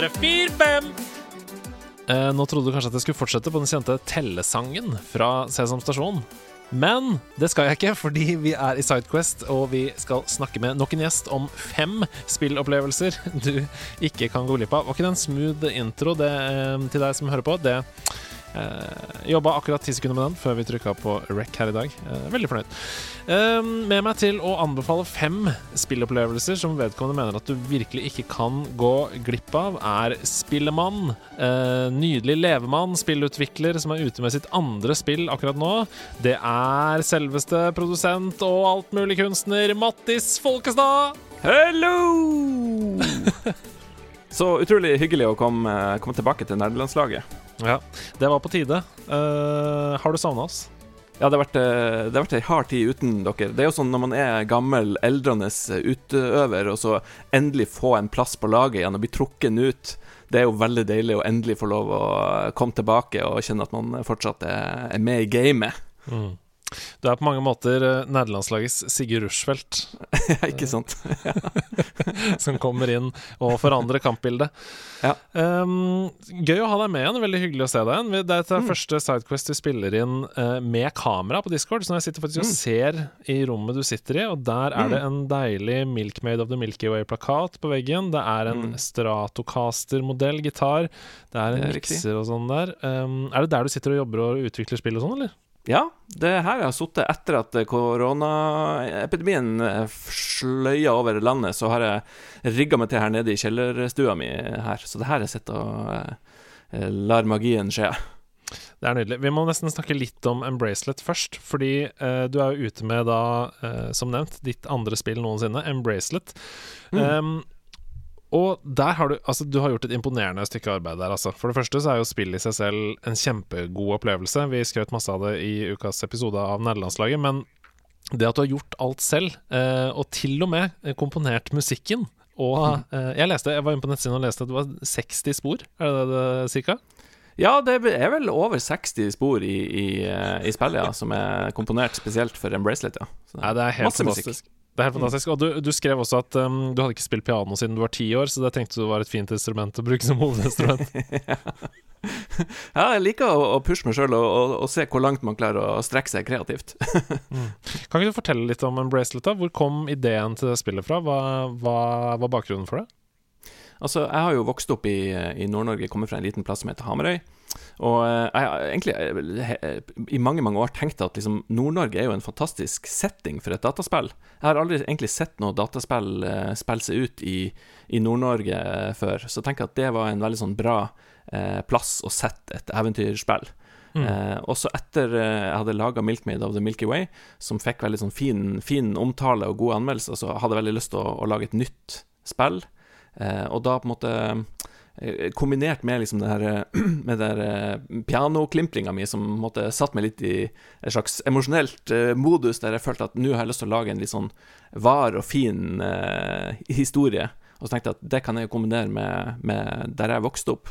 1, 2, 3, 4, 5. Eh, nå trodde du kanskje at jeg skulle fortsette på den kjente tellesangen fra Sesam Stasjon. Men det skal jeg ikke, fordi vi er i Sidequest, og vi skal snakke med nok en gjest om fem spillopplevelser du ikke kan gå glipp av. Var ikke det en smooth intro det, eh, til deg som hører på? Det Eh, Jobba akkurat ti sekunder med den før vi trykka på rec her i dag. Uh, veldig fornøyd. Uh, med meg til å anbefale fem spillopplevelser som vedkommende mener at du virkelig ikke kan gå glipp av, er Spillemann. Uh, nydelig levemann, spillutvikler som er ute med sitt andre spill akkurat nå. Det er selveste produsent og altmuligkunstner Mattis Folkestad. Hello! Så utrolig hyggelig å komme, komme tilbake til nerdelandslaget. Ja, det var på tide. Uh, har du savna oss? Ja, det har, vært, eh, det har vært ei hard tid uten dere. Det er jo sånn når man er gammel, eldrende utøver, og så endelig få en plass på laget igjen og bli trukken ut. Det er jo veldig deilig å endelig få lov å komme tilbake og kjenne at man fortsatt er, med i gamet. Mm. Du er på mange måter uh, nederlandslagets Sigurd Rushfeldt. ja, ikke sant? som kommer inn og forandrer kampbildet. Ja. Um, gøy å ha deg med igjen. Veldig hyggelig å se deg igjen. Det er mm. første Sidequest vi spiller inn uh, med kamera på Discord. Så jeg sitter faktisk og mm. ser i rommet du sitter i, og der er mm. det en deilig Milkmade of the Milky Way-plakat på veggen. Det er en mm. Stratocaster-modell gitar. Det er en mikser og sånn der. Um, er det der du sitter og jobber og utvikler spill og sånn, eller? Ja, det her har sittet etter at koronaepidemien eh, sløya over landet, så har jeg rigga meg til her nede i kjellerstua mi her. Så det her jeg sett og eh, lar magien skje. Det er nydelig. Vi må nesten snakke litt om Embracelet først. Fordi eh, du er jo ute med, da, eh, som nevnt, ditt andre spill noensinne, Embracelet. Mm. Um, og der har du Altså, du har gjort et imponerende stykke arbeid der, altså. For det første så er jo spill i seg selv en kjempegod opplevelse. Vi skrøt masse av det i ukas episode av Nederlandslaget, men det at du har gjort alt selv, eh, og til og med komponert musikken og eh, Jeg leste, jeg var inne på nettsiden og leste at det var 60 spor, er det det, det cirka? Ja, det er vel over 60 spor i, i, eh, i spillet, ja, som er komponert spesielt for Embracelet, ja. Så, Nei, det er helt fantastisk. Musikk. Det er helt fantastisk. Og du, du skrev også at um, du hadde ikke spilt piano siden du var ti år, så det tenkte du var et fint instrument å bruke som hovedinstrument. ja, jeg liker å, å pushe meg sjøl og, og, og, se hvor langt man klarer å strekke seg kreativt. mm. Kan ikke du fortelle litt om Embracelet? da? Hvor kom ideen til spillet fra? Hva var bakgrunnen for det? Altså, jeg har jo vokst opp i, i Nord-Norge, kommer fra en liten plass som heter Hamarøy. Og eh, jeg har egentlig eh, i mange mange år tenkt at liksom, Nord-Norge er jo en fantastisk setting for et dataspill. Jeg har aldri egentlig sett noe dataspill uh, spille seg ut i, i Nord-Norge uh, før, så jeg tenker at det var en veldig sånn bra uh, plass å sette et eventyrspill. Mm. Eh, også etter jeg hadde laga 'Milkmaid of the Milky Way', som fikk veldig sånn fin, fin omtale og gode anmeldelser, så hadde jeg veldig lyst til å, å lage et nytt spill. Eh, og da på en måte Eh, kombinert med liksom det her eh, Med det her eh, pianoklimpringa mi som måtte satt meg litt i en slags emosjonelt modus, der jeg følte at nå har jeg lyst til å lage en litt sånn var og fin eh, historie. Og så tenkte jeg at det kan jeg kombinere med, med der jeg vokste opp,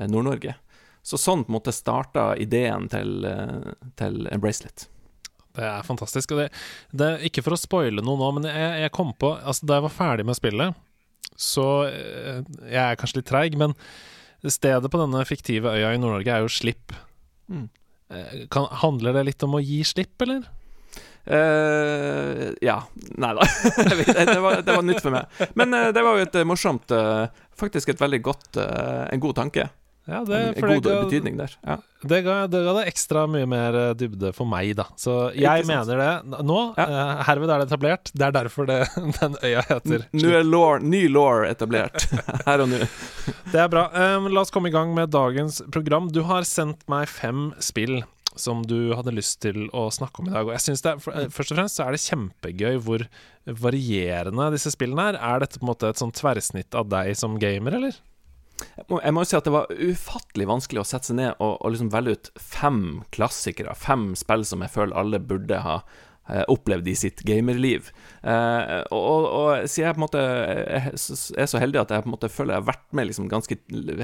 Nord-Norge. Så sånn på en måte starta ideen til, til Embracelet. Det er fantastisk. Og det, det, ikke for å spoile noe nå, men jeg, jeg kom på altså Da jeg var ferdig med spillet, så eh, jeg er kanskje litt treig, men stedet på denne fiktive øya i Nord-Norge er jo Slipp. Mm. Eh, kan, handler det litt om å gi slipp, eller? Uh, ja. Nei da. det, var, det var nytt for meg. Men uh, det var jo et morsomt uh, Faktisk et veldig godt En god tanke. Ja, det, en, god ga, betydning der. Ja. Det, ga, det, ga, det ekstra mye mer eh, dybde for meg, da. Så jeg mener det nå. Ja. Uh, herved er det etablert. Det er derfor det, den øya heter Nå er lore, ny law etablert. Her og nå. det er bra. Um, la oss komme i gang med dagens program. Du har sendt meg fem spill som du hadde lyst til å snakke om i dag. Og jeg synes det er, for, eh, Først og fremst så er det kjempegøy hvor varierende disse spillene er. Er dette på en måte et sånn tverrsnitt av deg som gamer, eller? Jeg må jo si at det var ufattelig vanskelig å sette seg ned og, og liksom velge ut fem klassikere, fem spill som jeg føler alle burde ha, eh, opplevd i sitt gamerliv. Eh, og, og, og siden jeg på en måte er er så heldig at jeg på en måte føler jeg har vært med liksom ganske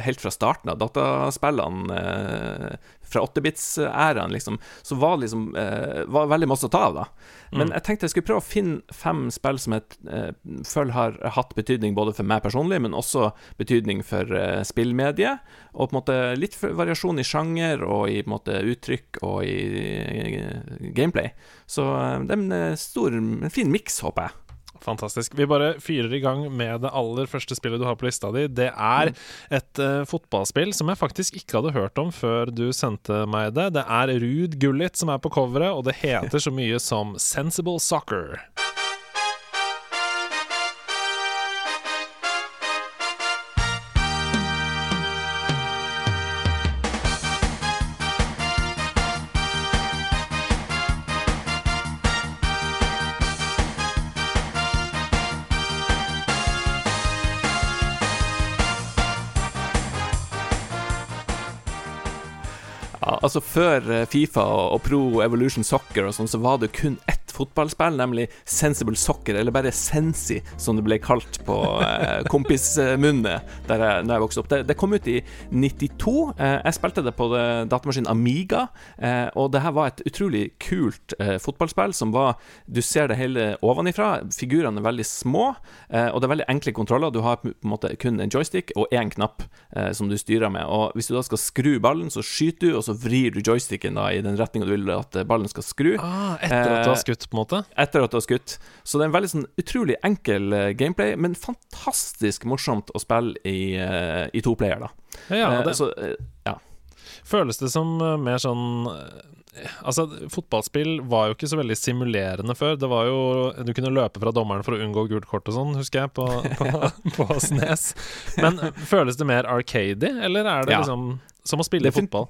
helt fra starten av dataspillene, eh, fra 8-bits-æraen, liksom, så var det liksom eh, var veldig masse å ta av, da. Men Mm. jeg tenkte jeg skulle prøve å finne fem spill som jeg eh, føler har hatt betydning både for meg personlig, men også betydning for eh, spillmediet. Og på en måte litt variasjon i sjanger og i på en måte uttrykk og i, eh, gameplay. Så eh, det er en eh, stor, en fin miks, håper jeg. Fantastisk. Vi bare fyrer i gang med det aller første spillet du har på lista di. Det er et uh, fotballspill som jeg faktisk ikke hadde hørt om før du sendte meg det. Det er Ruud Gullit som er på coveret, og det heter så mye som Sensible Soccer. Altså Før eh, Fifa og, Pro Evolution Soccer og sånn, så var det kun ett fotballspill, nemlig Sensible Soccer, eller bare Sensi, som det ble kalt på eh, kompismunnet da jeg, jeg vokste opp. Det, det kom ut i 92. Eh, jeg spilte det på det, datamaskinen Amiga, eh, og det her var et utrolig kult eh, fotballspill som var Du ser det hele ovenifra. Figurene er veldig små, eh, og det er veldig enkle kontroller. Du har på en måte kun en joystick og én knapp eh, som du styrer med. Og Hvis du da skal skru ballen, så skyter du, og så vrir du joysticken da i den retninga du vil at eh, ballen skal skru. Ah, etter at du har skutt, på en måte? Etter at du har skutt. Så det er en veldig sånn utrolig enkel eh, gameplay, men fantastisk morsomt å spille i, eh, i to player, da. Ja, Eh, det, så, ja. Føles det som mer sånn Altså, fotballspill var jo ikke så veldig simulerende før. Det var jo Du kunne løpe fra dommeren for å unngå gult kort og sånn, husker jeg, på, på, på Snes. Men føles det mer arcady, eller er det Ja. liksom som å spille er fotball?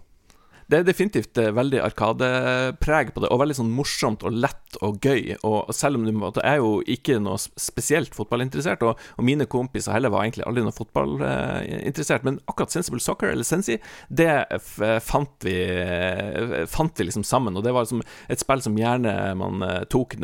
Det er definitivt eh, veldig arkadepreg på det, og veldig sånn morsomt og lett og gøy. Og selv om du måtte, er jo ikke noe spesielt fotballinteressert, og, og mine kompiser heller var egentlig aldri noe fotballinteressert, men akkurat Sensible Soccer, eller Sensi, det fant vi eh, Fant vi liksom sammen. Og det var liksom et spill som gjerne man eh, tok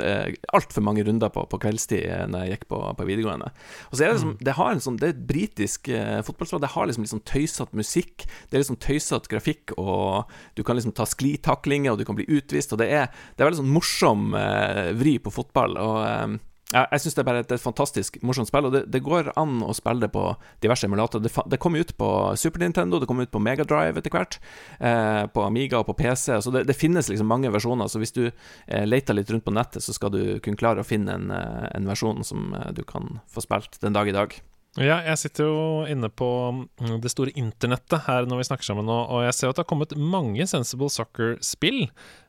altfor mange runder på på kveldstid når jeg gikk på, på videregående. Og så er det liksom Det har en sånn Det er et britisk fotballspill. Det har liksom litt sånn tøysete musikk. Det er liksom tøysete grafikk, og du kan liksom ta sklitaklinger, og du kan bli utvist, og det er, det er veldig sånn morsom eh, vri på fotball. Og eh, jeg syns det er bare et, et fantastisk morsomt spill, og det, det går an å spille det på diverse emulatorer. Det, det kom ut på Super Nintendo, det kom ut på Megadrive etter hvert, eh, på Amiga og på PC, så det, det finnes liksom mange versjoner. Så hvis du eh, leter litt rundt på nettet, så skal du kunne klare å finne en, eh, en versjon som eh, du kan få spilt den dag i dag. Ja, jeg sitter jo inne på mm, det store internettet her når vi snakker sammen nå, og jeg ser at det har kommet mange Sensible Soccer-spill.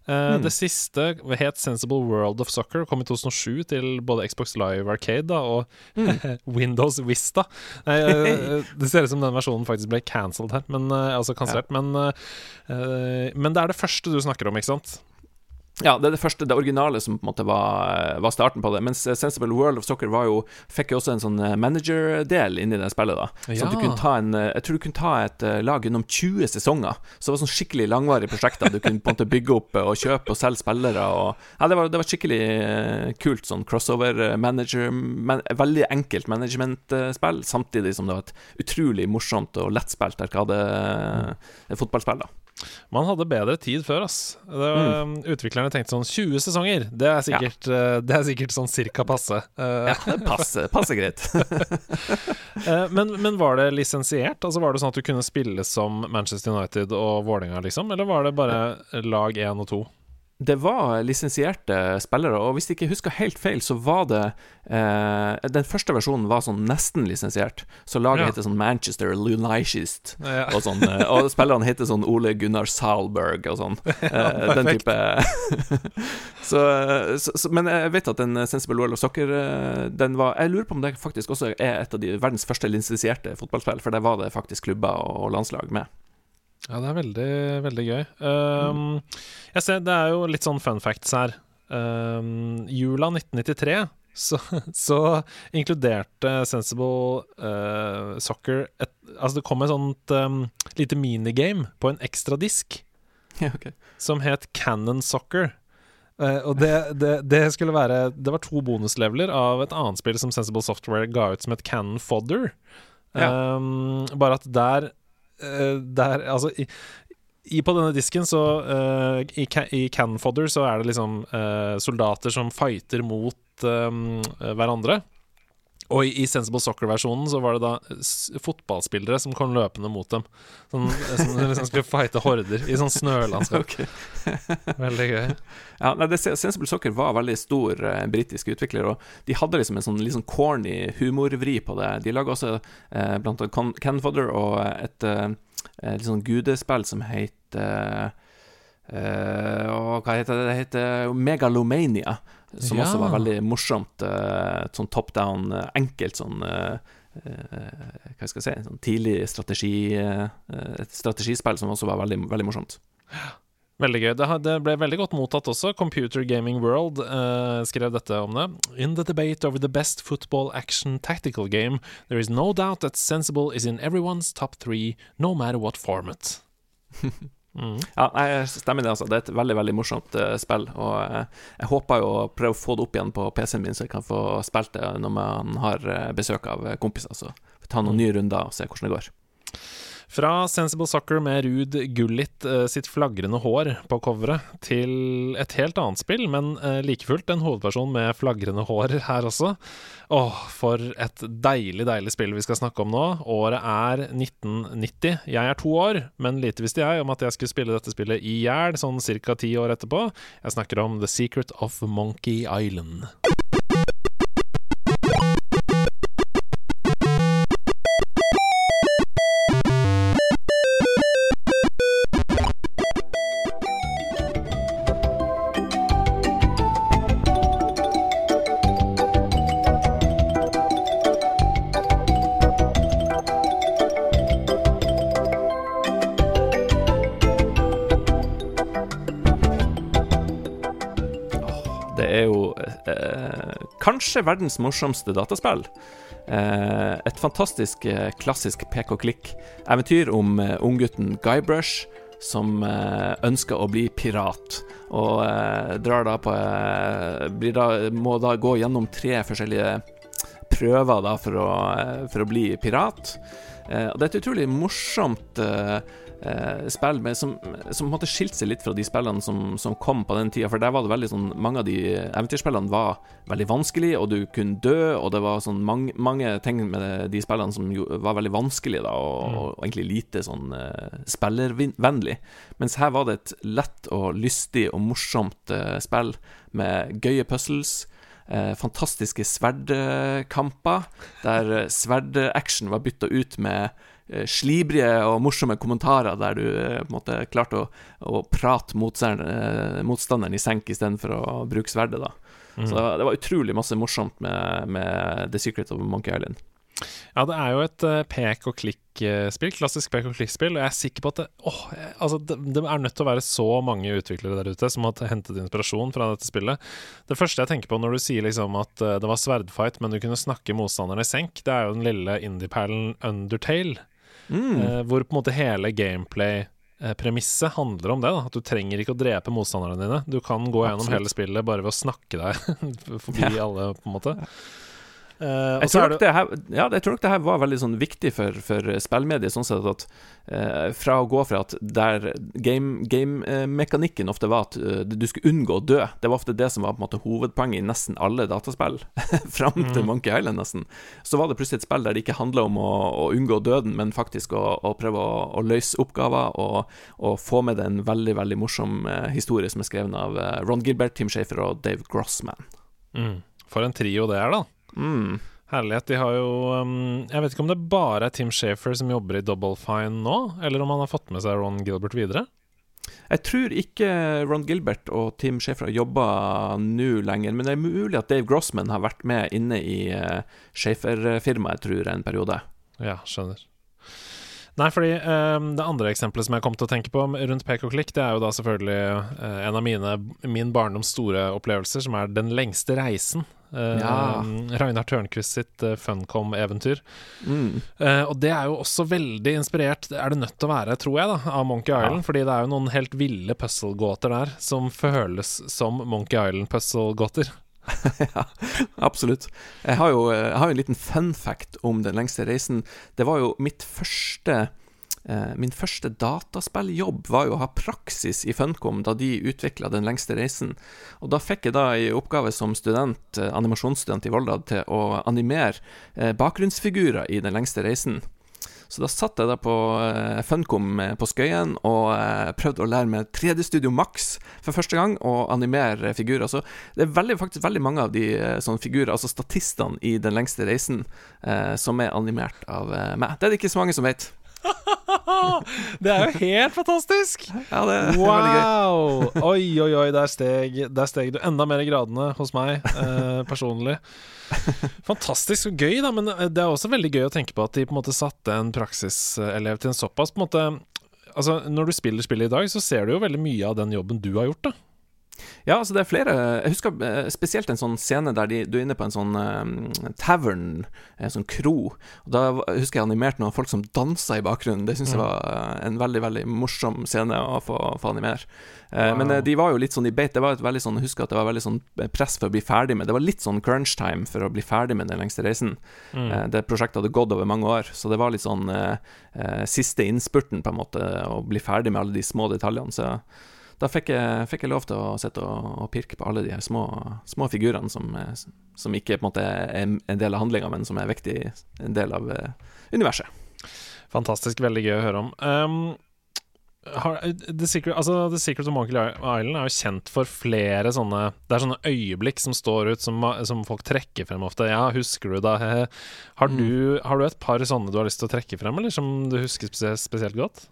Mm. Det siste het Sensible World of Soccer, kom i 2007 til både Xbox Live Arcade da, og Windows Vista. Eh, det ser ut som den versjonen faktisk ble cancelled her, men, eh, altså kansellert. Men, eh, men det er det første du snakker om, ikke sant? Ja, det er det første, det originale som på en måte var, var starten på det. Mens eh, Sensible World of Soccer var jo, fikk jo også en sånn eh, manager-del inni det spillet. da Så at du kunne ta en eh, Jeg tror du kunne ta et lag gjennom 20 sesonger. Så det var sånn skikkelig langvarige prosjekter. Du kunne på en måte bygge opp og kjøpe og selge spillere. Og, ja, det var, det var skikkelig kult sånn crossover eh, manager man, Veldig enkelt management-spill, samtidig som det var et utrolig morsomt og lettspilt arkade-fotballspill. da Man hadde bedre tid før, ass. Det var, Utviklerne tenkte sånn 20 sesonger, det er sikkert, ja. det er sikkert sånn cirka passe. Eh, Ja, passe, passer greit. eh, men, men var det lisensiert? Altså Var det sånn at du kunne spille som Manchester United og Vålerenga, liksom? Eller var det bare lag 1 og 2? Det var lisensierte spillere, og hvis jeg ikke husker helt feil, så var det eh, Den første versjonen var sånn nesten lisensiert, så laget Ja. heter sånn Manchester Lunicist. Ja. Og, sånn, eh, og spillerne heter sånn Ole Gunnar Salberg og sånn. Eh, den type så, så, så, Men jeg vet at den Sensible World of Soccer eh, Den var Jeg lurer på om det faktisk også er et av de verdens første lisensierte fotballspill, for der var det faktisk klubber og landslag med. Ja, det er veldig, veldig gøy. Um, jeg ser, Det er jo litt sånn fun facts her. Um, jula 1993 så, så inkluderte Sensible uh, Soccer et, Altså, det kom et sånt um, lite minigame på en ekstra disk Ja, okay. som het Cannon Soccer. Uh, og det, det, det skulle være Det var to bonusleveler av et annet spill som Sensible Software ga ut som et Cannon Fodder. Ja. Um, bare at der, der Altså, i, i, på denne disken så uh, i, I Canfodder så er det liksom uh, soldater som fighter mot um, hverandre. Og i, i Sensible Soccer-versjonen så var det da fotballspillere som kom løpende mot dem. Sånn, som liksom skulle fighte horder i sånn snølandskap. Okay. Veldig gøy. Ja, nei, det, Sensible Soccer var veldig stor eh, britisk utvikler, og de hadde liksom en sånn sånn corny humorvri på det. De laga også eh, blant annet Ken Fodder og et eh, eh, litt sånn gudespill som het eh, Hva heter det? Det heter Megalomania, som Ja. også var veldig morsomt. eh, sånn top down, eh, enkelt sånn eh, Hva skal jeg si Sånn tidlig strategi Et strategispill som også var veldig, veldig morsomt. Veldig gøy. Det, ble veldig godt mottatt også. Computer Gaming World uh, skrev dette om det. In the debate over the best football action tactical game, there is no doubt that Sensible is in everyone's top three, no matter what format. Mm. Ja, jeg stemmer det, altså. Det er et veldig veldig morsomt uh, spill. Og uh, jeg håper jo å prøve å få det opp igjen på PC-en min, så jeg kan få spilt det når man har uh, besøk av kompiser. Så ta noen nye runder og se hvordan det går. Fra Sensible Soccer med Ruud Gullit eh, sitt flagrende hår på coveret, til et helt annet spill, men eh, like fullt en hovedperson med flagrende hår her også. Åh, for et deilig, deilig spill vi skal snakke om nå. Året er 1990. Jeg er to år, men lite visste jeg om at jeg skulle spille dette spillet i hjel sånn ca. ti år etterpå. Jeg snakker om The Secret of Monkey Island. Kanskje verdens morsomste dataspill. Eh, et fantastisk eh, klassisk pek-og-klikk-eventyr om eh, unggutten Guybrush som ønsker å bli pirat, og drar da på da, Må da gå gjennom tre forskjellige prøver da for å, for å bli pirat. Og det er et utrolig morsomt eh, spill med, som, som måtte skilte seg litt fra de spillene som, som kom på den tida. For der var det veldig sånn Mange av de eventyrspillene var veldig vanskelige, og du kunne dø, og det var sånn mange, mange ting med de, spillene som jo var veldig vanskelige, da, og, Mm. og egentlig lite sånn eh, spillervennlig. Mens her var det et lett og lystig og morsomt eh, spill med gøye puzzles. Eh, fantastiske sverdkamper, der eh, sverdaction var bytta ut med slibrige og morsomme kommentarer der du eh, på en måte klarte å, å prate motstanderen, eh, motstanderen i senk istedenfor å bruke sverdet. da Mm. Så det var utrolig masse morsomt med, med The Secret of Monkey Island. Ja, det er jo et eh, pek og klikk-spill, klassisk pek og klikk-spill, og jeg er sikker på at det, åh, altså, det, det er nødt til å være så mange utviklere der ute som har hentet inspirasjon fra dette spillet. Det første jeg tenker på når du sier liksom at eh, det var sverdfight, men du kunne snakke motstanderne i senk, det er jo den lille indie-perlen Undertale, Mm. Uh, hvor på en måte hele gameplay-premisset handler om det. da At du trenger ikke å drepe motstanderne dine. Du kan gå gjennom Absolutt. hele spillet bare ved å snakke deg forbi alle, på en måte. Eh, og Jeg tror, det her, ja, jeg tror nok det her var veldig sånn viktig for, for spillmediet, sånn sett at uh, fra å gå fra at der game- game, uh, ofte var at eh, du skulle unngå å dø, det var ofte det som var på en måte hovedpoenget i nesten alle dataspill, fram til Mm. Monkey Island, nesten. Så var det plutselig et spill der det ikke handla om å, å unngå døden, men faktisk å, å prøve å, å løse oppgaver og, og få med det en veldig, veldig morsom historie som er skrevet av Ron Gilbert, Tim Shafer og Dave Grossman. mm, For en trio det er, da. Mm. Herlighet. De har jo um, Jeg vet ikke om det bare er Tim Shafer som jobber i Double Fine nå, eller om han har fått med seg Ron Gilbert videre. Jeg tror ikke Ron Gilbert og Tim Schafer har jobba nå lenger, men det er mulig at Dave Grossman har vært med inne i uh, Schafer-firmaet, tror jeg, en periode. Ja, skjønner. Nei, fordi eh, det andre eksempelet som jeg kom til å tenke på rundt pek og klikk, det er jo da selvfølgelig uh, en av mine, min barndoms store opplevelser, som er Den lengste reisen. Uh, Ja. Ragnar Tørnquist sitt uh, Funcom-eventyr. Mm. Uh, og det er jo også veldig inspirert, er det nødt til å være, tror jeg, da, av Monkey Island. Fordi det er jo noen helt ville puzzle-gåter der som føles som Monkey Island-puzzle-gåter. ja, absolutt. Jeg har, jo, jeg har jo en liten fun fact om Den lengste reisen. Det var jo mitt første eh, Min første dataspilljobb var jo å ha praksis i Funcom da de utvikla Den lengste reisen. Og da fikk jeg da i oppgave som student, eh, animasjonsstudent i Volda til å animere eh, bakgrunnsfigurer i Den lengste reisen. Så da satt jeg da på eh, Funcom eh, på Skøyen og eh, prøvde å lære meg 3D-studio Max for første gang, og animere figurer. Så det er veldig, faktisk veldig mange av de sånne figurer, altså statistene i Den lengste reisen, som er animert av meg. Det er det ikke så mange som vet. det er jo helt fantastisk! Ja, det veldig gøy. Wow! Oi, oi, oi, der steg, der steg du enda mer i gradene hos meg, eh, personlig. Fantastisk og gøy, da, men eh, det er også veldig gøy å tenke på at de på en måte satte en praksiselev til en såpass på en måte Altså, Når du spiller spillet i dag, så ser du jo veldig mye av den jobben du har gjort, da. Ja, altså det er flere Jeg husker eh, spesielt en sånn scene der de, du er inne på en sånn eh, tavern, en sånn kro. Og Da husker jeg animert noen folk som dansa i bakgrunnen. Det syns jeg var eh, en veldig veldig morsom scene å få, få animere. Wow. Men de var jo litt sånn i beit. Det var et veldig sånn, jeg husker at det var veldig sånn press for å bli ferdig med Det var litt sånn crunch time for å bli ferdig med Den lengste reisen. Mm. Det prosjektet hadde gått over mange år, så det var litt sånn eh, siste innspurten, på en måte, å bli ferdig med alle de små detaljene. Så da fikk jeg, fikk jeg lov til å sitte og, og pirke på alle de her små, små figurene som, som ikke på en måte er en del av handlinga, men som er viktig en del av eh, universet. Fantastisk, veldig gøy å høre om. Um, har, The, Secret, altså, The Secret of Monkey Island er jo kjent for flere sånne Det er sånne øyeblikk som står ut, som, som folk trekker frem ofte. Ja, husker du da? Har du, har du et par sånne du har lyst til å trekke frem, eller som du husker spesielt godt?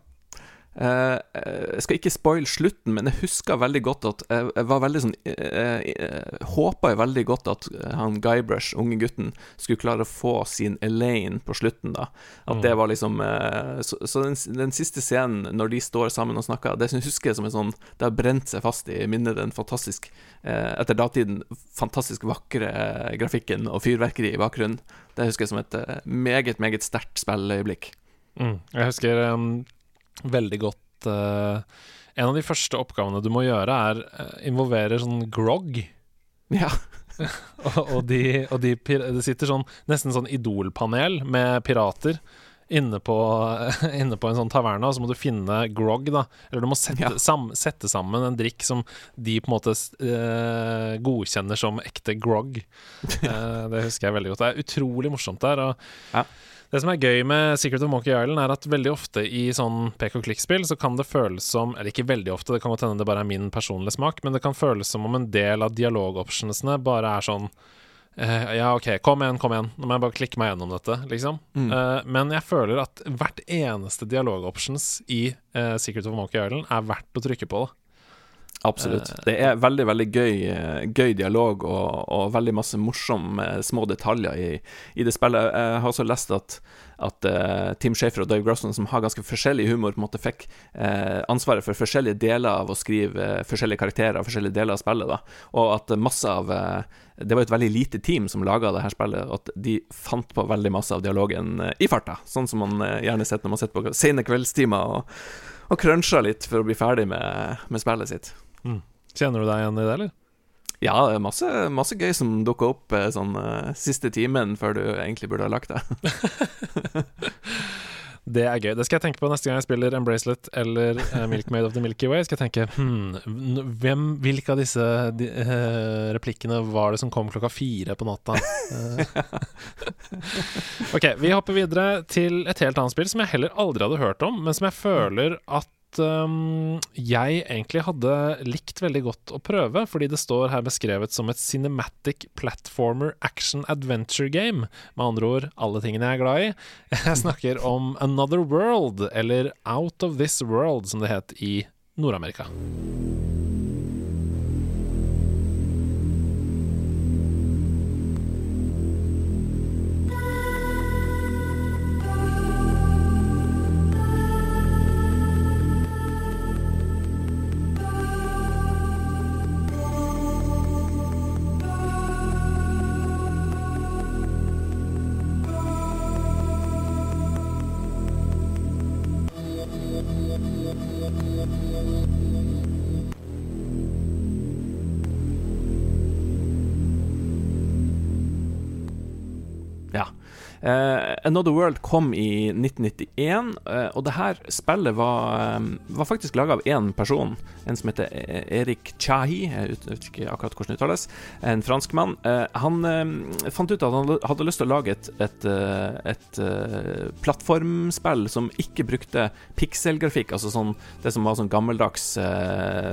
Eh, eh, jeg skal ikke spoile slutten, men jeg husker veldig godt at jeg, jeg var veldig sånn uh, Håpa jeg veldig godt at eh, han Guybrush, unge gutten, skulle klare å få sin Elaine på slutten, da. At Mm. det var liksom eh, Så, så den, den siste scenen, når de står sammen og snakker, det husker jeg som en sånn Det har brent seg fast i minnet, den fantastisk eh, Etter datiden fantastisk vakre eh, grafikken og fyrverkeri i bakgrunnen. Det husker jeg som et eh, meget, meget sterkt spilløyeblikk. Mm. Jeg husker um, veldig godt uh, En av de første oppgavene du må gjøre, er uh, involvere sånn grog. Ja. og, og, de, og de, det sitter sånn nesten sånn idolpanel med pirater inne på, inne på en sånn taverna, og så må du finne grog, da. Eller du må sette, Ja. sam, sette sammen en drikk som de på en måte eh, godkjenner som ekte grog. Eh, det husker jeg veldig godt. Det er utrolig morsomt der. Og Ja. Det som er gøy med Secret of Monkey Island, er at veldig ofte i sånn pek og klikk-spill så kan det føles som Eller ikke veldig ofte, det kan godt hende det bare er min personlige smak, men det kan føles som om en del av dialogoptionsene bare er sånn Uh, ja, OK, kom igjen, kom igjen. Nå må jeg bare klikke meg gjennom dette, liksom. Mm. Uh, men jeg føler at hvert eneste dialogoptions i uh, Secret of Monkey Island er verdt å trykke på. Da. Absolutt. Eh, Det er veldig veldig gøy, eh, gøy dialog og, og veldig masse morsomme eh, små detaljer i, i det spillet. Jeg har også lest at, at uh, Tim Shafer og Dave Grosson, som har ganske forskjellig humor, på en måte fikk uh, ansvaret for forskjellige deler av å skrive uh, forskjellige karakterer og forskjellige deler av spillet. da Og at masse av Det var et veldig lite team som laga det her spillet, og at de fant på veldig masse av dialogen i farta. Sånn som man gjerne sett når man sitter på sene kveldstimer og, og cruncher litt for å bli ferdig med, med spillet sitt. Kjenner du deg igjen i det, eller? Ja, det masse, masse gøy som dukker opp eh, sånn eh, siste timen før du egentlig burde ha lagt deg. Det er gøy. Det skal jeg tenke på neste gang jeg spiller Embracelet eller uh, Milkmade of the Milky Way. Skal jeg tenke hmm, hvem, Hvilke av disse de, uh, replikkene var det som kom klokka fire på natta? Eh. ok, vi hopper videre til et helt annet spill som jeg heller aldri hadde hørt om, men som jeg føler at um, jeg egentlig hadde likt veldig godt å prøve, fordi det står her beskrevet som et cinematic platformer action adventure game. Med andre ord alle tingene jeg er glad i. Jeg snakker om Another World, eller Out of This World, som det het i Nord-Amerika. Uh, Another World kom i 1991, uh, og det her spillet var, um, var faktisk laga av én person. En som heter e- Erik Chahi, jeg vet ikke akkurat hvordan det uttales. En franskmann. Uh, han fant ut at han hadde lyst til å lage et, et, et plattformspill som ikke brukte pikselgrafikk, altså sånn, det som var sånn gammeldags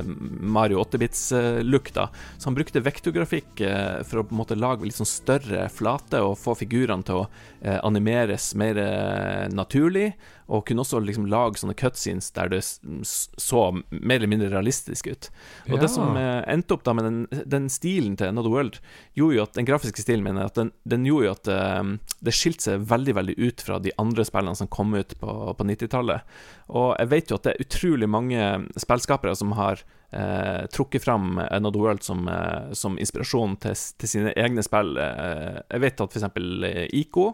Mario 8-bits-look. da Så han brukte vektografikk for å på en måte lage litt sånn større flate og få figurene til å eh, animeres mer eh, naturlig, og kunne også liksom lage sånne cutscenes der det så mer eller mindre realistisk ut. Og ja. det som eh, endte opp da med den, den, stilen til Another World, gjorde jo at den grafiske stilen mener at den, den gjorde jo at eh, det skilte seg veldig veldig ut fra de andre spillene som kom ut på, på 90-tallet. Og jeg vet jo at det er utrolig mange spillskapere som har eh, trukket fram Another World som, eh, som inspirasjon til, til, sine egne spill. Eh, jeg vet at f.eks. Eh, ICO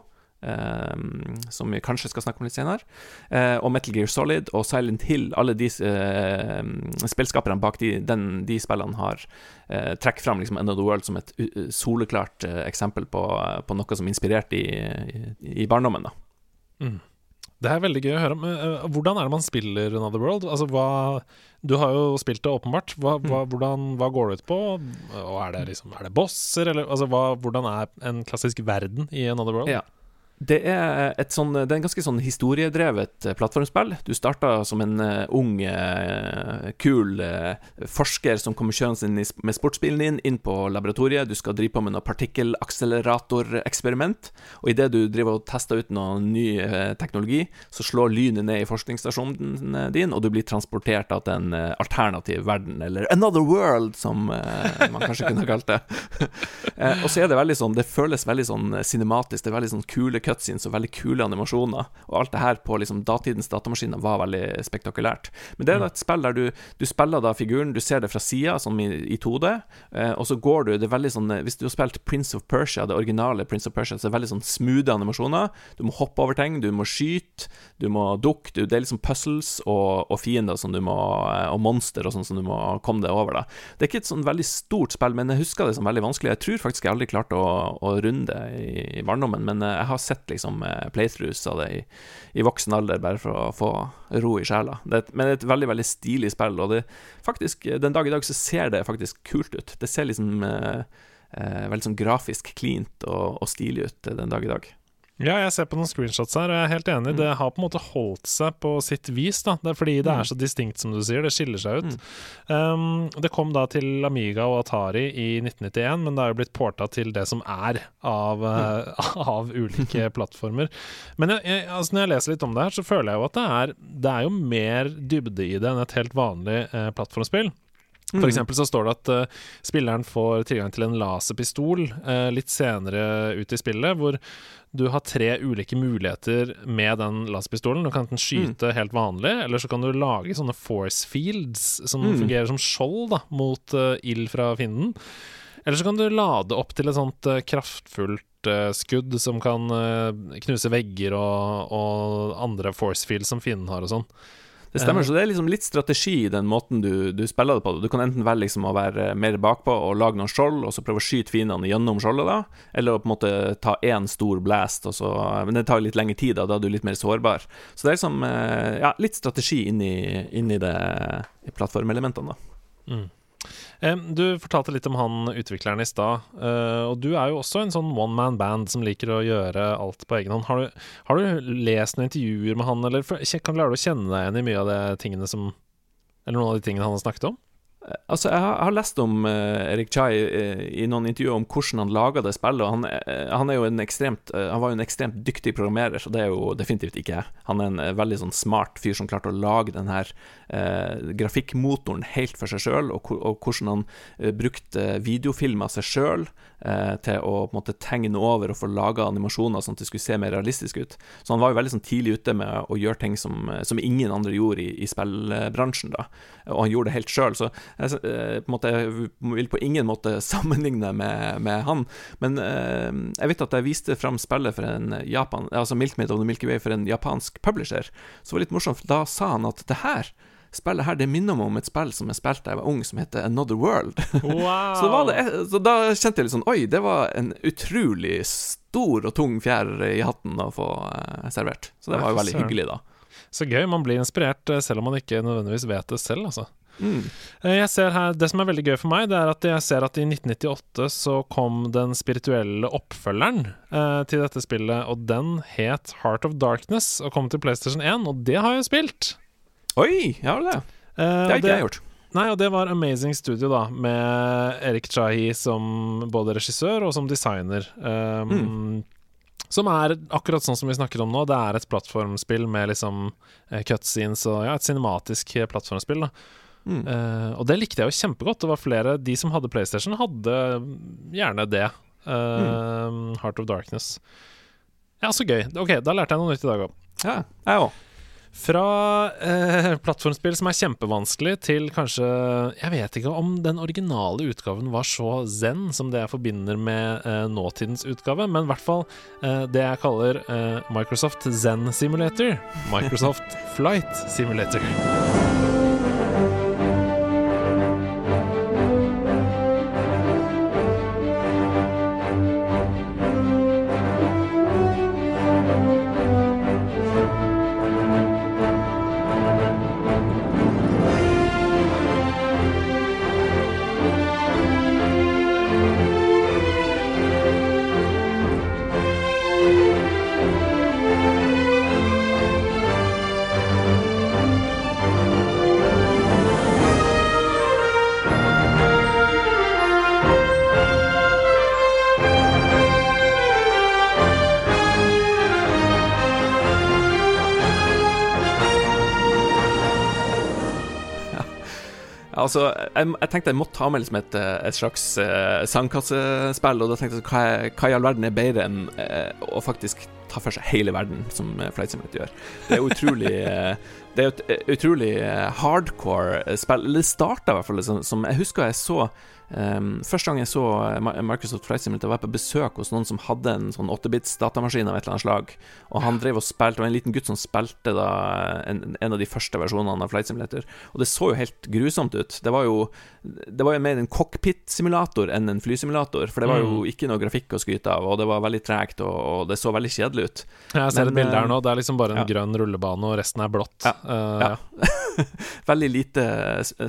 som vi kanskje skal snakke om litt senere. Uh, og Metal Gear Solid og Silent Hill, alle de uh, spillskaperne bak de, den, de spillene har eh, trukket fram liksom the World som et soleklart eksempel på, på, noe som inspirerte i, i, i barndommen. da. Mm. Det er veldig gøy å høre. Men, hvordan er det man spiller Another World? Altså, hva, du har jo spilt det, åpenbart. Hva, hva, mm. hvordan, hva går det ut på? Og er det, liksom, er det bosser, eller altså, hvordan er en klassisk verden i Another World? Ja. Det er, sånn, det er en ganske sånn historiedrevet eh, plattformspill. Du starta som en uh, ung, uh, kul uh, forsker som kommer kjørende inn med sportsbilen din inn på laboratoriet. Du skal drive på med noe partikkelakseleratoreksperiment. Og idet du driver og tester ut noe ny teknologi, så slår lynet ned i forskningsstasjonen din, og du blir transportert til en alternativ verden, eller another world, som man kanskje kunne kalt det. og så er det veldig sånn Det føles veldig sånn cinematisk. Det er veldig sånn kule cutscenes og veldig kule animasjoner. Og alt det her på liksom datidens datamaskiner var veldig spektakulært. Men det er da et spill der du, du spiller da figuren, du ser det fra sida, sånn i, i 2D, eh, og så går du Det er veldig sånn Hvis du har spilt Prince of Persia, det originale Prince of Persia, så er det veldig sånn smoothe animasjoner. Du må hoppe over ting, du må skyte, du må dukke, du, det er liksom puzzles og, og fiender som du må eh, Og monster og sånn som du må komme deg over, da. Det er ikke et sånn veldig stort spill, men jeg husker det som veldig vanskelig. Jeg tror faktisk jeg aldri klarte å, å runde i, i barndommen, men eh, jeg har sett liksom eh, playthroughs av det i, i, voksen alder, bare for å få ro i sjela. Det, men det er et veldig veldig stilig spill, og det faktisk, den dag i dag så ser det faktisk kult ut. Det ser liksom eh, eh, veldig sånn grafisk cleant og, og stilig ut den dag i dag. Ja, jeg ser på noen screenshots her, og jeg er helt enig. Mm. Det har på en måte holdt seg på sitt vis. da Det er Fordi det er mm. så distinkt, som du sier. Det skiller seg ut. Mm. Um, det kom da til Amiga og Atari i 1991, men det er jo blitt porta til det som er av, uh, av ulike plattformer. Men jeg, jeg, altså når jeg leser litt om det her, så føler jeg jo at det er, det er jo mer dybde i det enn et helt vanlig uh, plattformspill. For mm. eksempel så står det at uh, spilleren får tilgang til en laserpistol uh, litt senere ut i spillet, hvor du har tre ulike muligheter med den laserpistolen. Du kan enten skyte mm. helt vanlig, eller så kan du lage sånne force fields som mm. fungerer som skjold da, mot uh, ild fra fienden. Eller så kan du lade opp til et sånt kraftfullt skudd som kan knuse vegger og, og andre force fields som fienden har og sånn. Det stemmer, så det er liksom litt strategi i den måten du, du spiller det på. Du kan enten velge liksom å være mer bakpå og lage noen skjold, og så prøve å skyte fiendene gjennom skjoldet, da. Eller å på en måte ta én stor blast, så Men det tar litt lengre tid, da. Da er du litt mer sårbar. Så det er liksom eh, ja, litt strategi inni, inni det i plattformelementene, da. Mm. Du fortalte litt om han utvikleren i stad. Uh, og du er jo også en sånn one man band som liker å gjøre alt på egen hånd. Har du, har du lest noen intervjuer med han, eller klarer du å kjenne deg igjen i mye av de tingene som Eller noen av de tingene han har snakket om? Altså, jeg har, lest om uh, Erik Chai uh, i noen intervjuer om hvordan han laga det spillet. Han, uh, han, er jo en ekstremt Han var jo en ekstremt dyktig programmerer, så det er jo definitivt ikke jeg. Han er en veldig sånn smart fyr som klarte å lage den her grafikkmotoren helt for seg sjøl, og, og, hvordan han brukte videofilmer av seg sjøl til å på en måte tegne over og få laga animasjoner sånn at det skulle se mer realistisk ut. Så han var jo veldig sånn tidlig ute med å gjøre ting som, som ingen andre gjorde i, i spillbransjen, da. Og han gjorde det helt sjøl. Så jeg, eh, på måte, jeg vil på ingen måte sammenligne med, med han, men eh, jeg vet at jeg viste fram spillet for en Japan, altså Milkmaid of the Milky Way for en japansk publisher, så det var litt morsomt, for da sa han at det her spillet her det minner meg om et spill som jeg spilte da jeg var ung, som heter Another World. Wow. så, var det, så da kjente jeg litt sånn Oi, det var en utrolig stor og tung fjær i hatten å få eh, servert. Så det var jo veldig hyggelig, da. Så gøy. Man blir inspirert eh, selv om man ikke nødvendigvis vet det selv, altså. Mm. Jeg ser her, Det som er veldig gøy for meg, det er at jeg ser at i 1998 så kom den spirituelle oppfølgeren eh, til dette spillet, og den het Heart of Darkness og kom til PlayStation 1, og det har jeg spilt. Oi, ja det. Eh, Det har ikke jeg gjort. Nei, og det var Amazing Studio, da, med Erik Chahi som både regissør og som designer. Um, Som er akkurat sånn som vi snakker om nå. Det er et plattformspill med liksom eh, cutscenes og ja, et cinematisk eh, plattformspill. da Mm. Eh, og det likte jeg jo kjempegodt. Det var flere De som hadde PlayStation, hadde gjerne det. Eh, Heart of Darkness. Ja, så gøy. Ok, da lærte jeg noe nytt i dag òg. Ja, jeg òg. Fra eh, plattformspill som er kjempevanskelig, til kanskje Jeg vet ikke om den originale utgaven var så zen som det jeg forbinder med eh, nåtidens utgave, men i hvert fall eh, det jeg kaller eh, Microsoft Zen Simulator. Microsoft Flight Simulator. Altså, jeg, jeg tenkte jeg måtte ha med liksom et, eh, et slags uh, sandkassespill, og da tenkte jeg hva, hva i all verden er bedre enn uh, å faktisk ta for seg hele verden, som Flight Simulator gjør. Det er utrolig uh, Det er et utrolig hardcore spill. Det starta i hvert fall som, som Jeg husker jeg så Um, første gang jeg så eh, Microsoft Flight Simulator, var jeg på besøk hos noen som hadde en sånn 8-bits datamaskin av et eller annet slag. Og han drev og spilte, det var en liten gutt som spilte da en, en av de første versjonene av Flight Simulator. Og det så jo helt grusomt ut. Det var jo Det var jo mer en cockpit-simulator enn en flysimulator, for det var jo Mm. ikke noe grafikk å skryte av, og det var veldig tregt, og, og det så veldig kjedelig ut. Jeg ser Men, et bilde her eh, nå. Det er liksom bare en ja. grønn rullebane, og resten er blått. Ja, uh, ja. Veldig lite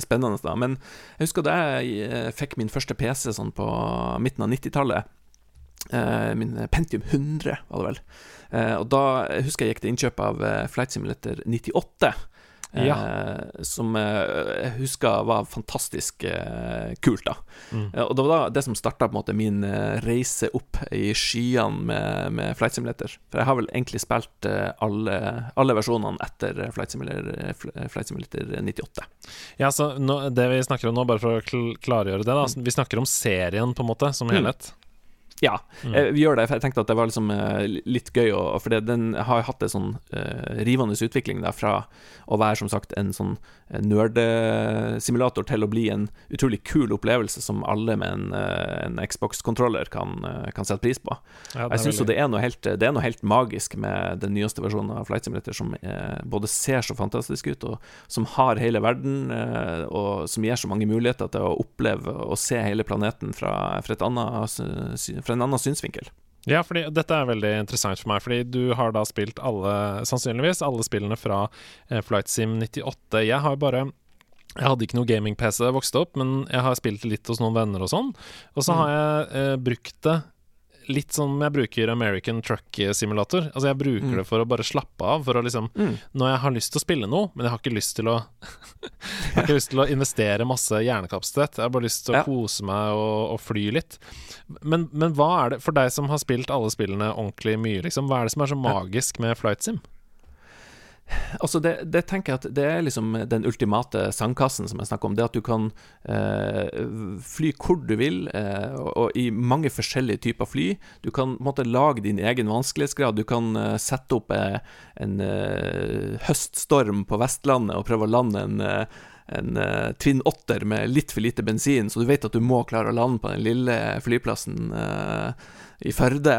spennende, da. Men jeg husker da jeg eh, fikk min første PC sånn på midten av 90-tallet. Eh, min Pentium 100, var det vel. Eh, og da jeg husker jeg gikk til innkjøp av eh, Flight Simulator 98. eh, Som eh, jeg husker var fantastisk eh, kult, da. Mm. Eh, Og det var da det som starta min eh, reise opp i skyene med, med Flight Simulator. For jeg har vel egentlig spilt alle, alle versjonene etter Flight Simulator, Fl- Flight Simulator 98. Ja, så nå, Det vi snakker om nå, bare for å klargjøre det, da. Vi snakker om serien, på en måte, som Mm. Ja, Mm. eh, vi gjør det. For jeg tenkte at det var liksom eh, litt gøy, å, for det, den har hatt en sånn uh, rivende utvikling da, fra å være som sagt en sånn nerdesimulator til å bli en utrolig kul opplevelse som alle med en, en Xbox-kontroller kan, kan sette pris på. Ja, Jeg syns det, er noe helt- det er noe helt magisk med den nyeste versjonen av Flight Simulator, som uh, både ser så fantastisk ut, og som har hele verden, uh, og som gir så mange muligheter til å oppleve og se hele planeten fra, fra, et annet, sy- fra en annen synsvinkel. Ja, fordi dette er veldig interessant for meg, fordi du har da spilt alle, sannsynligvis alle spillene fra eh, Flight Sim 98. Jeg har bare jeg hadde ikke noe gaming-PC da jeg vokste opp, men jeg har spilt litt hos noen venner og sånn. Og så Mm. har jeg eh, brukt det litt som jeg bruker American Truck Simulator. Altså jeg bruker Mm. det for å bare slappe av, for å liksom Når jeg har lyst til å spille noe, men jeg har ikke lyst til å Jeg har ikke lyst til å investere masse hjernekapasitet. Jeg har bare lyst til å Ja. kose meg og, og fly litt. Men, men hva er det, for deg som har spilt alle spillene ordentlig mye, liksom, hva er det som er så magisk med Flight Sim? Altså, det, det tenker jeg at det er liksom den ultimate sandkassen som jeg snakker om. Det at du kan eh, fly hvor du vil, eh, og, og i mange forskjellige typer fly. Du kan måte lage din egen vanskelighetsgrad. Du kan eh, sette opp eh, en eh, høststorm på Vestlandet og prøve å lande en eh, en Twin Otter med litt for lite bensin, så du vet at du må klare å lande på den lille flyplassen i Førde.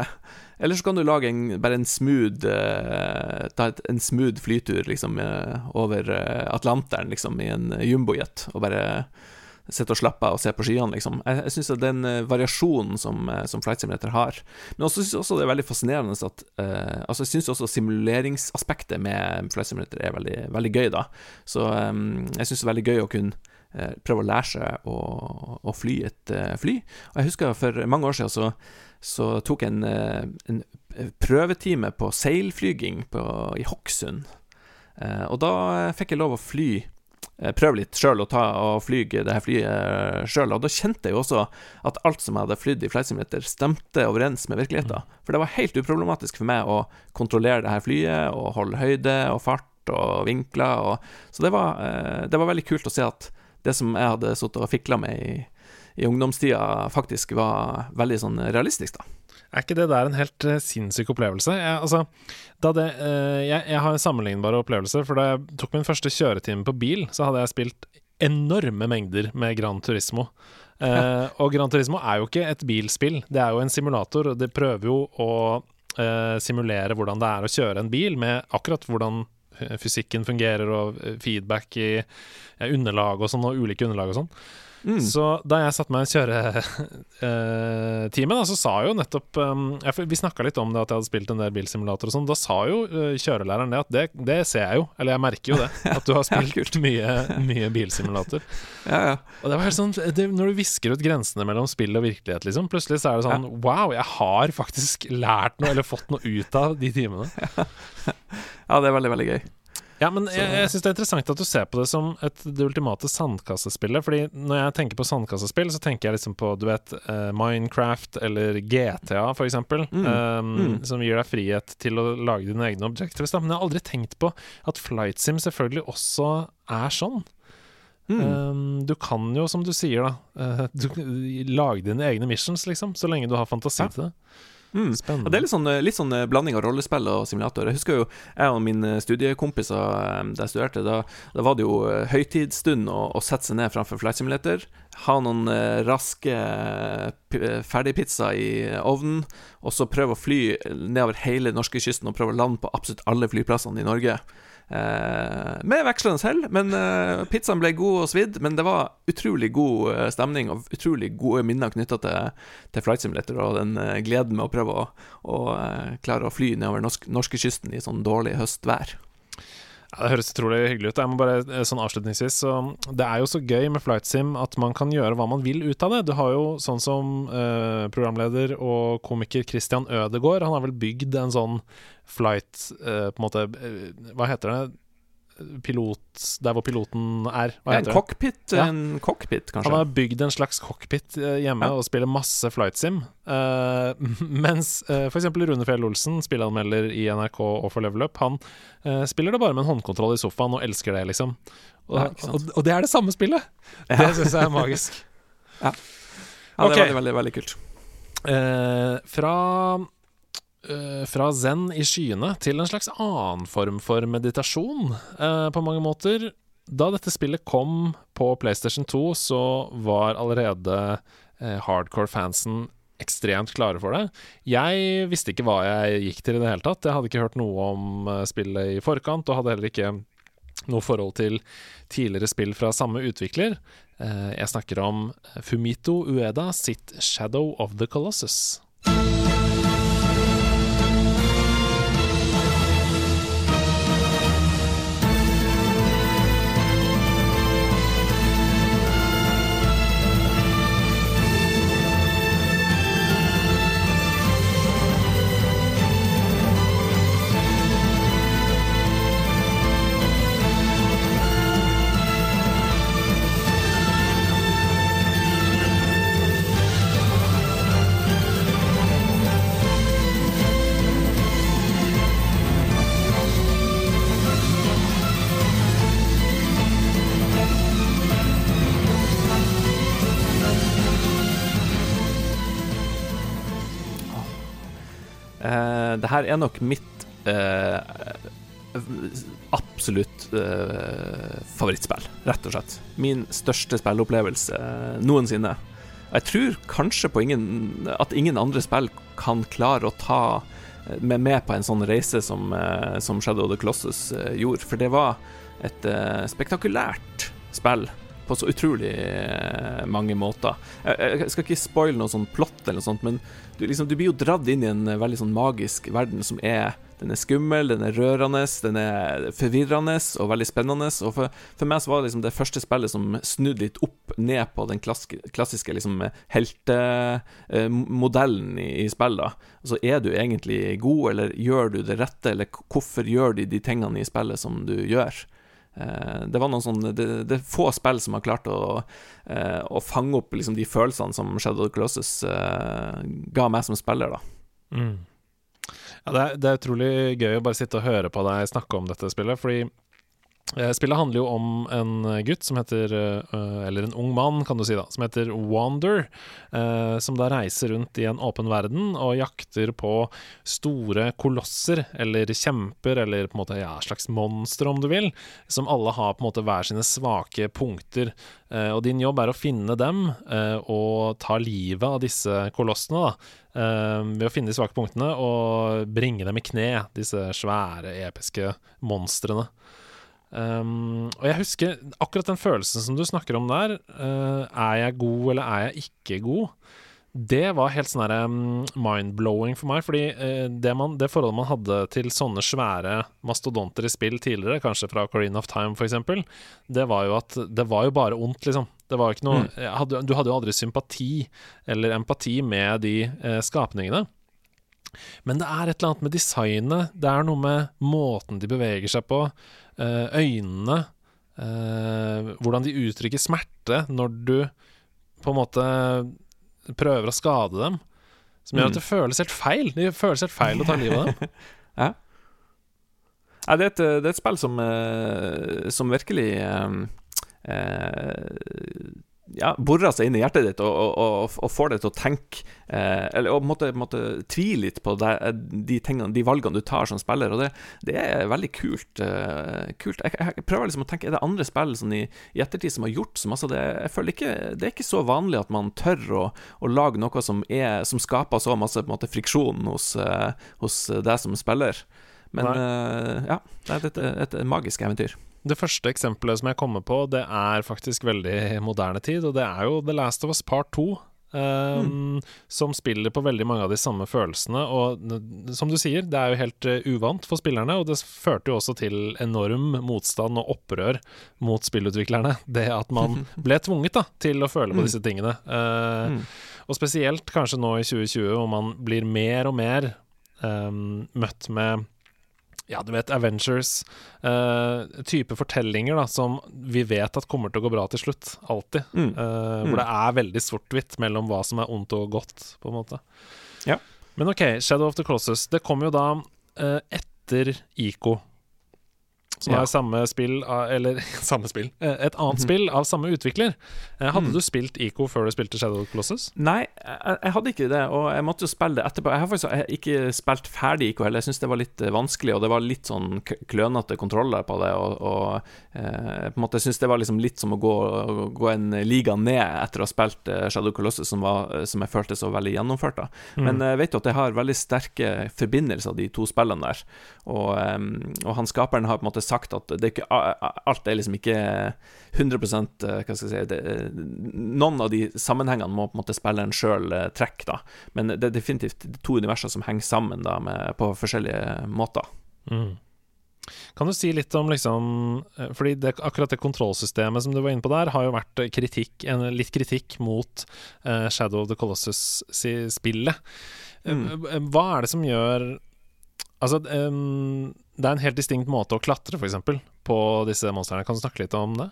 Eller så kan du lage en, bare en smooth uh, Ta et, en smooth flytur liksom uh, over uh, Atlanteren, liksom, i en jumbojet, og bare sitte og slappe av og se på skyene, liksom. Jeg, jeg syns den variasjonen som, som Flight Simulator har Men også syns også det er veldig fascinerende at Altså, jeg syns også simuleringsaspektet med Flight Simulator er veldig, veldig gøy, da. Så um, jeg syns det er veldig gøy å kunne prøve å lære seg å, å fly et fly. Og jeg husker for mange år siden så så tok jeg en, eh, en prøvetime på seilflyging på, i Hokksund. Eh, og da fikk jeg lov å fly eh, prøve litt sjøl og, og fly det her flyet sjøl. Og da kjente jeg jo også at alt som jeg hadde flydd i Flight Simulator, stemte overens med virkeligheten. Mm. For det var helt uproblematisk for meg å kontrollere det her flyet og holde høyde og fart og vinkler. Og, så det var, det var, veldig kult å se at det som jeg hadde sittet og fikla med i i ungdomstida faktisk var veldig sånn realistisk, da. Er ikke det der en helt uh, sinnssyk opplevelse? Jeg, altså, det, uh, jeg, jeg, har en sammenlignbar opplevelse, for da jeg tok min første kjøretime på bil, så hadde jeg spilt enorme mengder med Gran Turismo. Uh, og Gran Turismo er jo ikke et bilspill, det er jo en simulator, og det prøver jo å simulere hvordan det er å kjøre en bil, med akkurat hvordan fysikken fungerer, og feedback i underlag og sånn, og ulike underlag og sånn. Mm. Så da jeg satte meg i kjøretimen, uh, så sa jo nettopp um, Vi snakka litt om det at jeg hadde spilt en del bilsimulator og sånn. Da sa jo uh, kjørelæreren det at det, det, ser jeg jo, eller jeg merker jo det, at du har spilt mye, mye bilsimulator. Ja, ja. Og det var helt sånn det, Når du visker ut grensene mellom spill og virkelighet, liksom, plutselig så er det sånn ja. Wow, jeg har faktisk lært noe, eller fått noe ut av de timene. Ja, det er veldig, veldig gøy. Ja, men jeg, jeg syns det er interessant at du ser på det som et, det ultimate sandkassespillet. Fordi når jeg tenker på sandkassespill, så tenker jeg liksom på du vet uh, Minecraft eller GTA, eksempel. Mm. Um, mm. Som gir deg frihet til å lage dine egne objectives. Men jeg har aldri tenkt på at Flight Sim selvfølgelig også er sånn. Mm. Um, du kan jo, som du sier, da, uh, du, lage dine egne missions, liksom. Så lenge du har fantasi ja. til det. Mm. Spennende. Ja, det er litt sånn, litt sånn, eh, blanding av rollespill og simulator. Jeg husker jo jeg og mine studiekompiser eh, da jeg studerte, da, da var det jo eh, høytidsstund å, å, sette seg ned framfor flight simulator, ha noen raske ferdigpizza i ovnen, og så prøve å fly nedover hele norskekysten og prøve å lande på absolutt alle flyplassene i Norge. Eh, med vekslende hell, men eh, pizzaen ble god og svidd. Men det var utrolig god eh, stemning og utrolig gode minner knytta til, til Flight Simulator og den gleden med å prøve å, å klare å fly nedover norsk, norskekysten i sånn dårlig høstvær. Ja, det høres utrolig hyggelig ut. Jeg må bare eh, sånn avslutningsvis så Det er jo så gøy med flight sim at man kan gjøre hva man vil ut av det. Du har jo sånn som eh, programleder og komiker Christian Ødegaard. Han har vel bygd en sånn flight eh, På en måte eh, Hva heter det? Pilot Der hvor piloten er. Hva heter en cockpit, det? En cockpit, kanskje. Han har bygd en slags cockpit eh, hjemme ja. og spiller masse flight sim. Uh, mens uh, f.eks. Rune Fjell Olsen, spilleanmelder i NRK og for Level Up, han uh, spiller det bare med en håndkontroll i sofaen og elsker det, liksom. Og, ja, og, og det er det samme spillet! Ja. Det syns jeg er magisk. ja. det er veldig, veldig, veldig kult. Uh, fra fra zen i skyene til en slags annen form for meditasjon, uh, på mange måter. Da dette spillet kom på PlayStation 2, så var allerede uh, hardcore-fansen ekstremt klare for det. Jeg visste ikke hva jeg gikk til i det hele tatt. Jeg hadde ikke hørt noe om spillet i forkant, og hadde heller ikke noe forhold til tidligere spill fra samme utvikler. Jeg snakker om Fumito Ueda sitt Shadow of the Colossus. Det her er nok mitt eh, absolutt eh, favorittspill, rett og slett. Min største spilleopplevelse eh, noensinne. Jeg tror kanskje ingen, at ingen andre spill kan klare å ta meg med, på en sånn reise som, eh, som Shadow of the Colossus eh, gjorde. For det var et spektakulært spill på så utrolig uh, mange måter. Jeg, skal ikke spoile noe sånn plott, eller noe sånt, men du, liksom, du, blir jo dratt inn i en veldig sånn magisk verden som er den er skummel, den er rørende, den er forvirrende og veldig spennende. Og for, for meg så var det liksom det første spillet som snudde litt opp ned på den klassiske, klassiske liksom heltemodellen i, i spill. Altså, er du egentlig god, eller gjør du det rette, eller hvorfor gjør de de tingene i spillet som du gjør? Eh, det var noen sånn det, det, er få spill som har klart å, eh, å fange opp liksom, de følelsene som Shadow of the Colossus uh, ga meg som spiller. da mm. Ja, det, er, det, er, utrolig gøy å bare sitte og høre på deg snakke om dette spillet, fordi eh, Spillet handler jo om en gutt som heter eh, Eller en ung mann, kan du si, da, som heter Wander. Eh, som da reiser rundt i en åpen verden og jakter på store kolosser, eller kjemper, eller på en måte ja, slags monstre, om du vil, som alle har på en måte hver sine svake punkter. og din jobb er å finne dem og ta livet av disse kolossene, da. Ved å finne de svake punktene og bringe dem i kne, disse svære, episke monstrene. Um, og jeg husker akkurat den følelsen som du snakker om der. Uh, er jeg god, eller er jeg ikke god? Det var helt sånn um, mind-blowing for meg. Fordi uh, det, man, det, forholdet man hadde til sånne svære mastodonter i spill tidligere, kanskje fra Careen of Time f.eks., det var jo at det var jo bare ondt, liksom. Det var ikke noe mm. hadde, Du hadde jo aldri sympati eller empati med de eh, skapningene. Men det er et eller annet med designet. Det er noe med måten de beveger seg på. Eh, øynene. Eh, hvordan de uttrykker smerte når du på en måte prøver å skade dem. Som gjør at mm. det føles helt feil. Det føles helt feil å ta livet av dem. ja. Ja, det, er et, det, er et, spill som, eh, som virkelig eh, ja, borer seg inn i hjertet ditt og, og, og får deg til å tenke eh, Eller på måtte, måtte tvile litt på det, de, tingene, de valgene du tar som spiller. Og det, det er veldig kult. Eh, kult. Jeg, jeg, prøver liksom å tenke Er det andre spill sånn i, i, ettertid som har gjort så masse? det, Jeg føler ikke Det er ikke så vanlig at man tør å, å lage noe som, er, som skaper så masse måte, friksjon hos, eh, hos deg som spiller. Men eh, ja, det er et, et, et magisk eventyr. Det første eksempelet som jeg kommer på, det er faktisk veldig moderne tid, og det er jo The Last of Us Part 2. Um, mm. Som spiller på veldig mange av de samme følelsene. Og som du sier, det er jo helt uh, uvant for spillerne, og det førte jo også til enorm motstand og opprør mot spillutviklerne. Det at man ble tvunget da, til å føle på mm. disse tingene. Uh, mm. Og spesielt kanskje nå i 2020, hvor man blir mer og mer um, møtt med ja, du vet, Avengers. Uh, type fortellinger da, som vi vet at kommer til å gå bra til slutt. Alltid. Mm. Uh, mm. Hvor det er veldig sort-hvitt mellom hva som er ondt og godt, på en måte. Ja. Men OK, Shadow of the Crosses. Det kom jo da uh, etter ICO. Som ja. er samme spill Eller samme spill. Eh, et annet -hmm. spill av samme utvikler. Eh, hadde mm. du spilt ICO før du spilte Shadow Colossus? Nei, jeg, jeg, hadde ikke det, og jeg måtte jo spille det etterpå. Jeg har faktisk ikke spilt ferdig ICO heller. Jeg syns det var litt eh, vanskelig, og det var litt sånn klønete kontroller på det. Og, og eh, på en måte jeg syns det var liksom litt som å gå, gå, en liga ned etter å ha spilt Shadow Colossus, som, var, som jeg følte så veldig gjennomført. da mm. Men jeg vet jo at jeg har veldig sterke forbindelser, de to spillene der. Og, og han skaperen har på en måte sagt at det er ikke, alt er liksom ikke 100 eh, Hva skal jeg si det, Noen av de sammenhengene må på en måte spilleren sjøl eh, trekke, da. Men det er definitivt to universer som henger sammen da, med, på forskjellige måter. Mm. Kan du si litt om liksom eh, Fordi det, akkurat det kontrollsystemet som du var inne på der, har jo vært kritikk, en, litt kritikk mot uh, Shadow of the Colossus-spillet. Mm. Hva er det som gjør Altså, um, det er en helt distinkt måte å klatre, f.eks., på disse monstrene. Kan du snakke litt om det?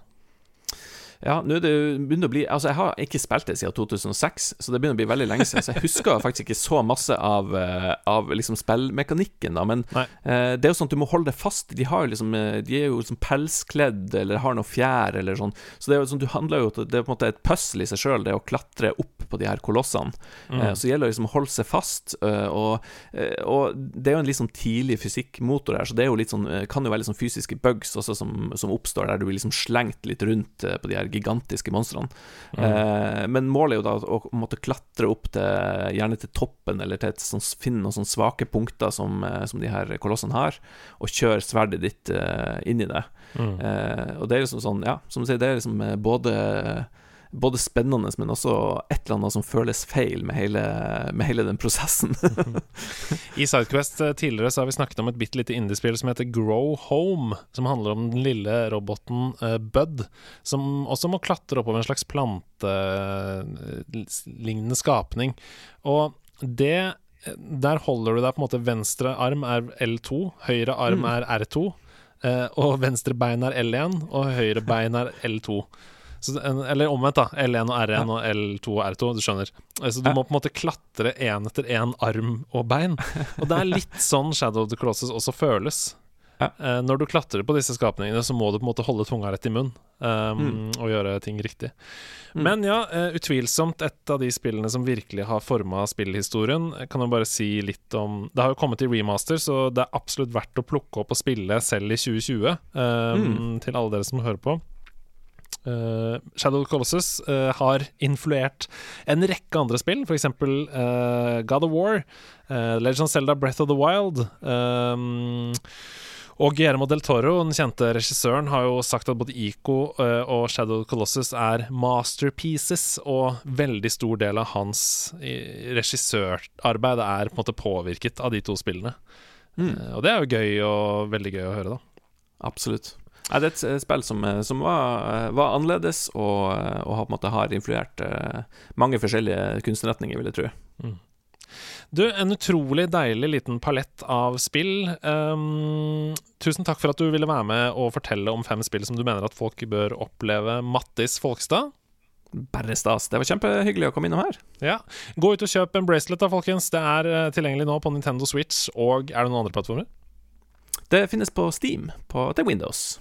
Ja, nå er det begynner å bli Altså, jeg har ikke spilt det siden 2006, så det begynner å bli veldig lenge siden. Så jeg husker faktisk ikke så masse av, eh, av liksom spillmekanikken, da. Men eh, det er jo sånn at du må holde det fast. De, har jo liksom, eh, de er jo liksom pelskledd eller har noe fjær eller sånn. Så det er jo sånn, du handler jo Det er på en måte et puzzle i seg sjøl, det å klatre opp på de her kolossene. Mm. Eh, så gjelder det liksom å holde seg fast. eh, og, eh, og det er jo en litt sånn tidlig fysikkmotor her, så det er jo litt sånn, eh, kan jo være litt sånn fysiske bugs også som, som oppstår, der du blir liksom slengt litt rundt på de her gigantiske monstrene. Mm. Eh, men målet er jo da å, å måtte klatre opp til gjerne til toppen, eller til et sånt, finne noen sånne svake punkter som, som de her kolossene har, og kjøre sverdet ditt eh, inn i det. Mm. Eh, og det er liksom sånn, ja, som du sier, det er liksom både både spennende, men også et eller annet som føles feil med hele, med hele den prosessen. I Sidequest eh, tidligere så har vi snakket om et bitte lite indiespill som heter Grow Home, som handler om den lille roboten uh, Bud, som også må klatre oppover en slags plantelignende skapning. Og det Der holder du deg på en måte Venstre arm er L2, høyre arm Mm. er R2, Uh, og venstre bein er L1, og høyre bein er L2. Så, eller omvendt, da. L1 og R1 og L2 og R2. Du skjønner. Eh, Så du må på en måte klatre én etter én arm og bein. Og det er litt sånn Shadow of the Crosses også føles. Ja. Eh, når du klatrer på disse skapningene, så må du på en måte holde tunga rett i munnen um, og gjøre ting riktig. Mm. Men ja, eh, utvilsomt et av de spillene som virkelig har forma spillhistorien. Jeg kan jo bare si litt om Det har jo kommet i remaster, så det er absolutt verdt å plukke opp og spille selv i 2020. um, Til alle dere som hører på. Eh, Shadow of the Colossus uh, har influert en rekke andre spill, f.eks. Uh, God of War, uh, Legend of Zelda Breath of the Wild. Um, og Guillermo del Toro, den kjente regissøren, har jo sagt at både Ico eh, og Shadow of the Colossus er masterpieces, og veldig stor del av hans eh, regissørarbeid er på en måte påvirket av de to spillene. Mm. Eh, og det er jo gøy og veldig gøy å høre, da. Absolutt. Nei, det er et eh, spill som, eh, som var, eh, var annerledes, og, og har, på en måte, har influert mange forskjellige kunstnerretninger, vil jeg tro. Du, en utrolig deilig liten palett av spill. Um, tusen takk for at du ville være med og fortelle om fem spill som du mener at folk bør oppleve. Mattis Folkstad. Bare stas. Det var kjempehyggelig å komme innom her. Ja. Gå ut og kjøp en bracelet, da, folkens. Det er tilgjengelig nå på Nintendo Switch. Og er det noen andre plattformer? Det finnes på Steam på, til Windows.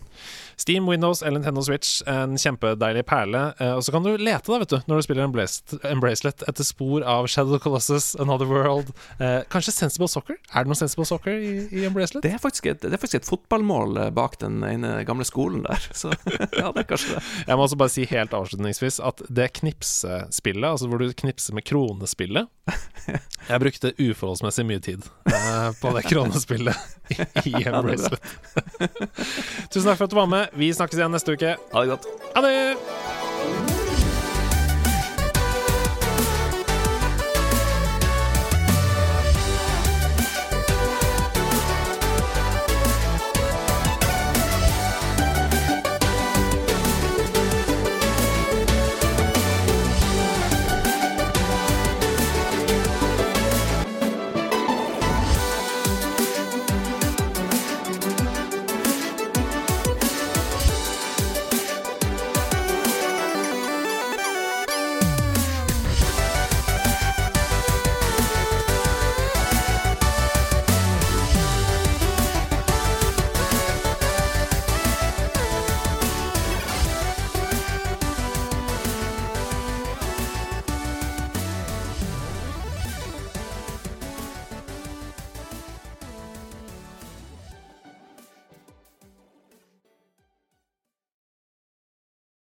Steam, Windows eller Nintendo Switch. En kjempedeilig perle. Eh, og så kan du lete, da, vet du, når du spiller en, bracelet, etter spor av Shadow Colossus, Another World. Eh, kanskje Sensible Soccer? Er det noe Sensible Soccer i, i en bracelet? Det er, faktisk et, det er faktisk et fotballmål eh, bak den ene gamle skolen der, så ja, det er kanskje det. Jeg må også bare si helt avslutningsvis at det knipsespillet, altså hvor du knipser med kronespillet Jeg brukte uforholdsmessig mye tid på det kronespillet i, en bracelet. Tusen takk for at du var med. Vi snakkes igjen neste uke. Ha det godt. Ha det!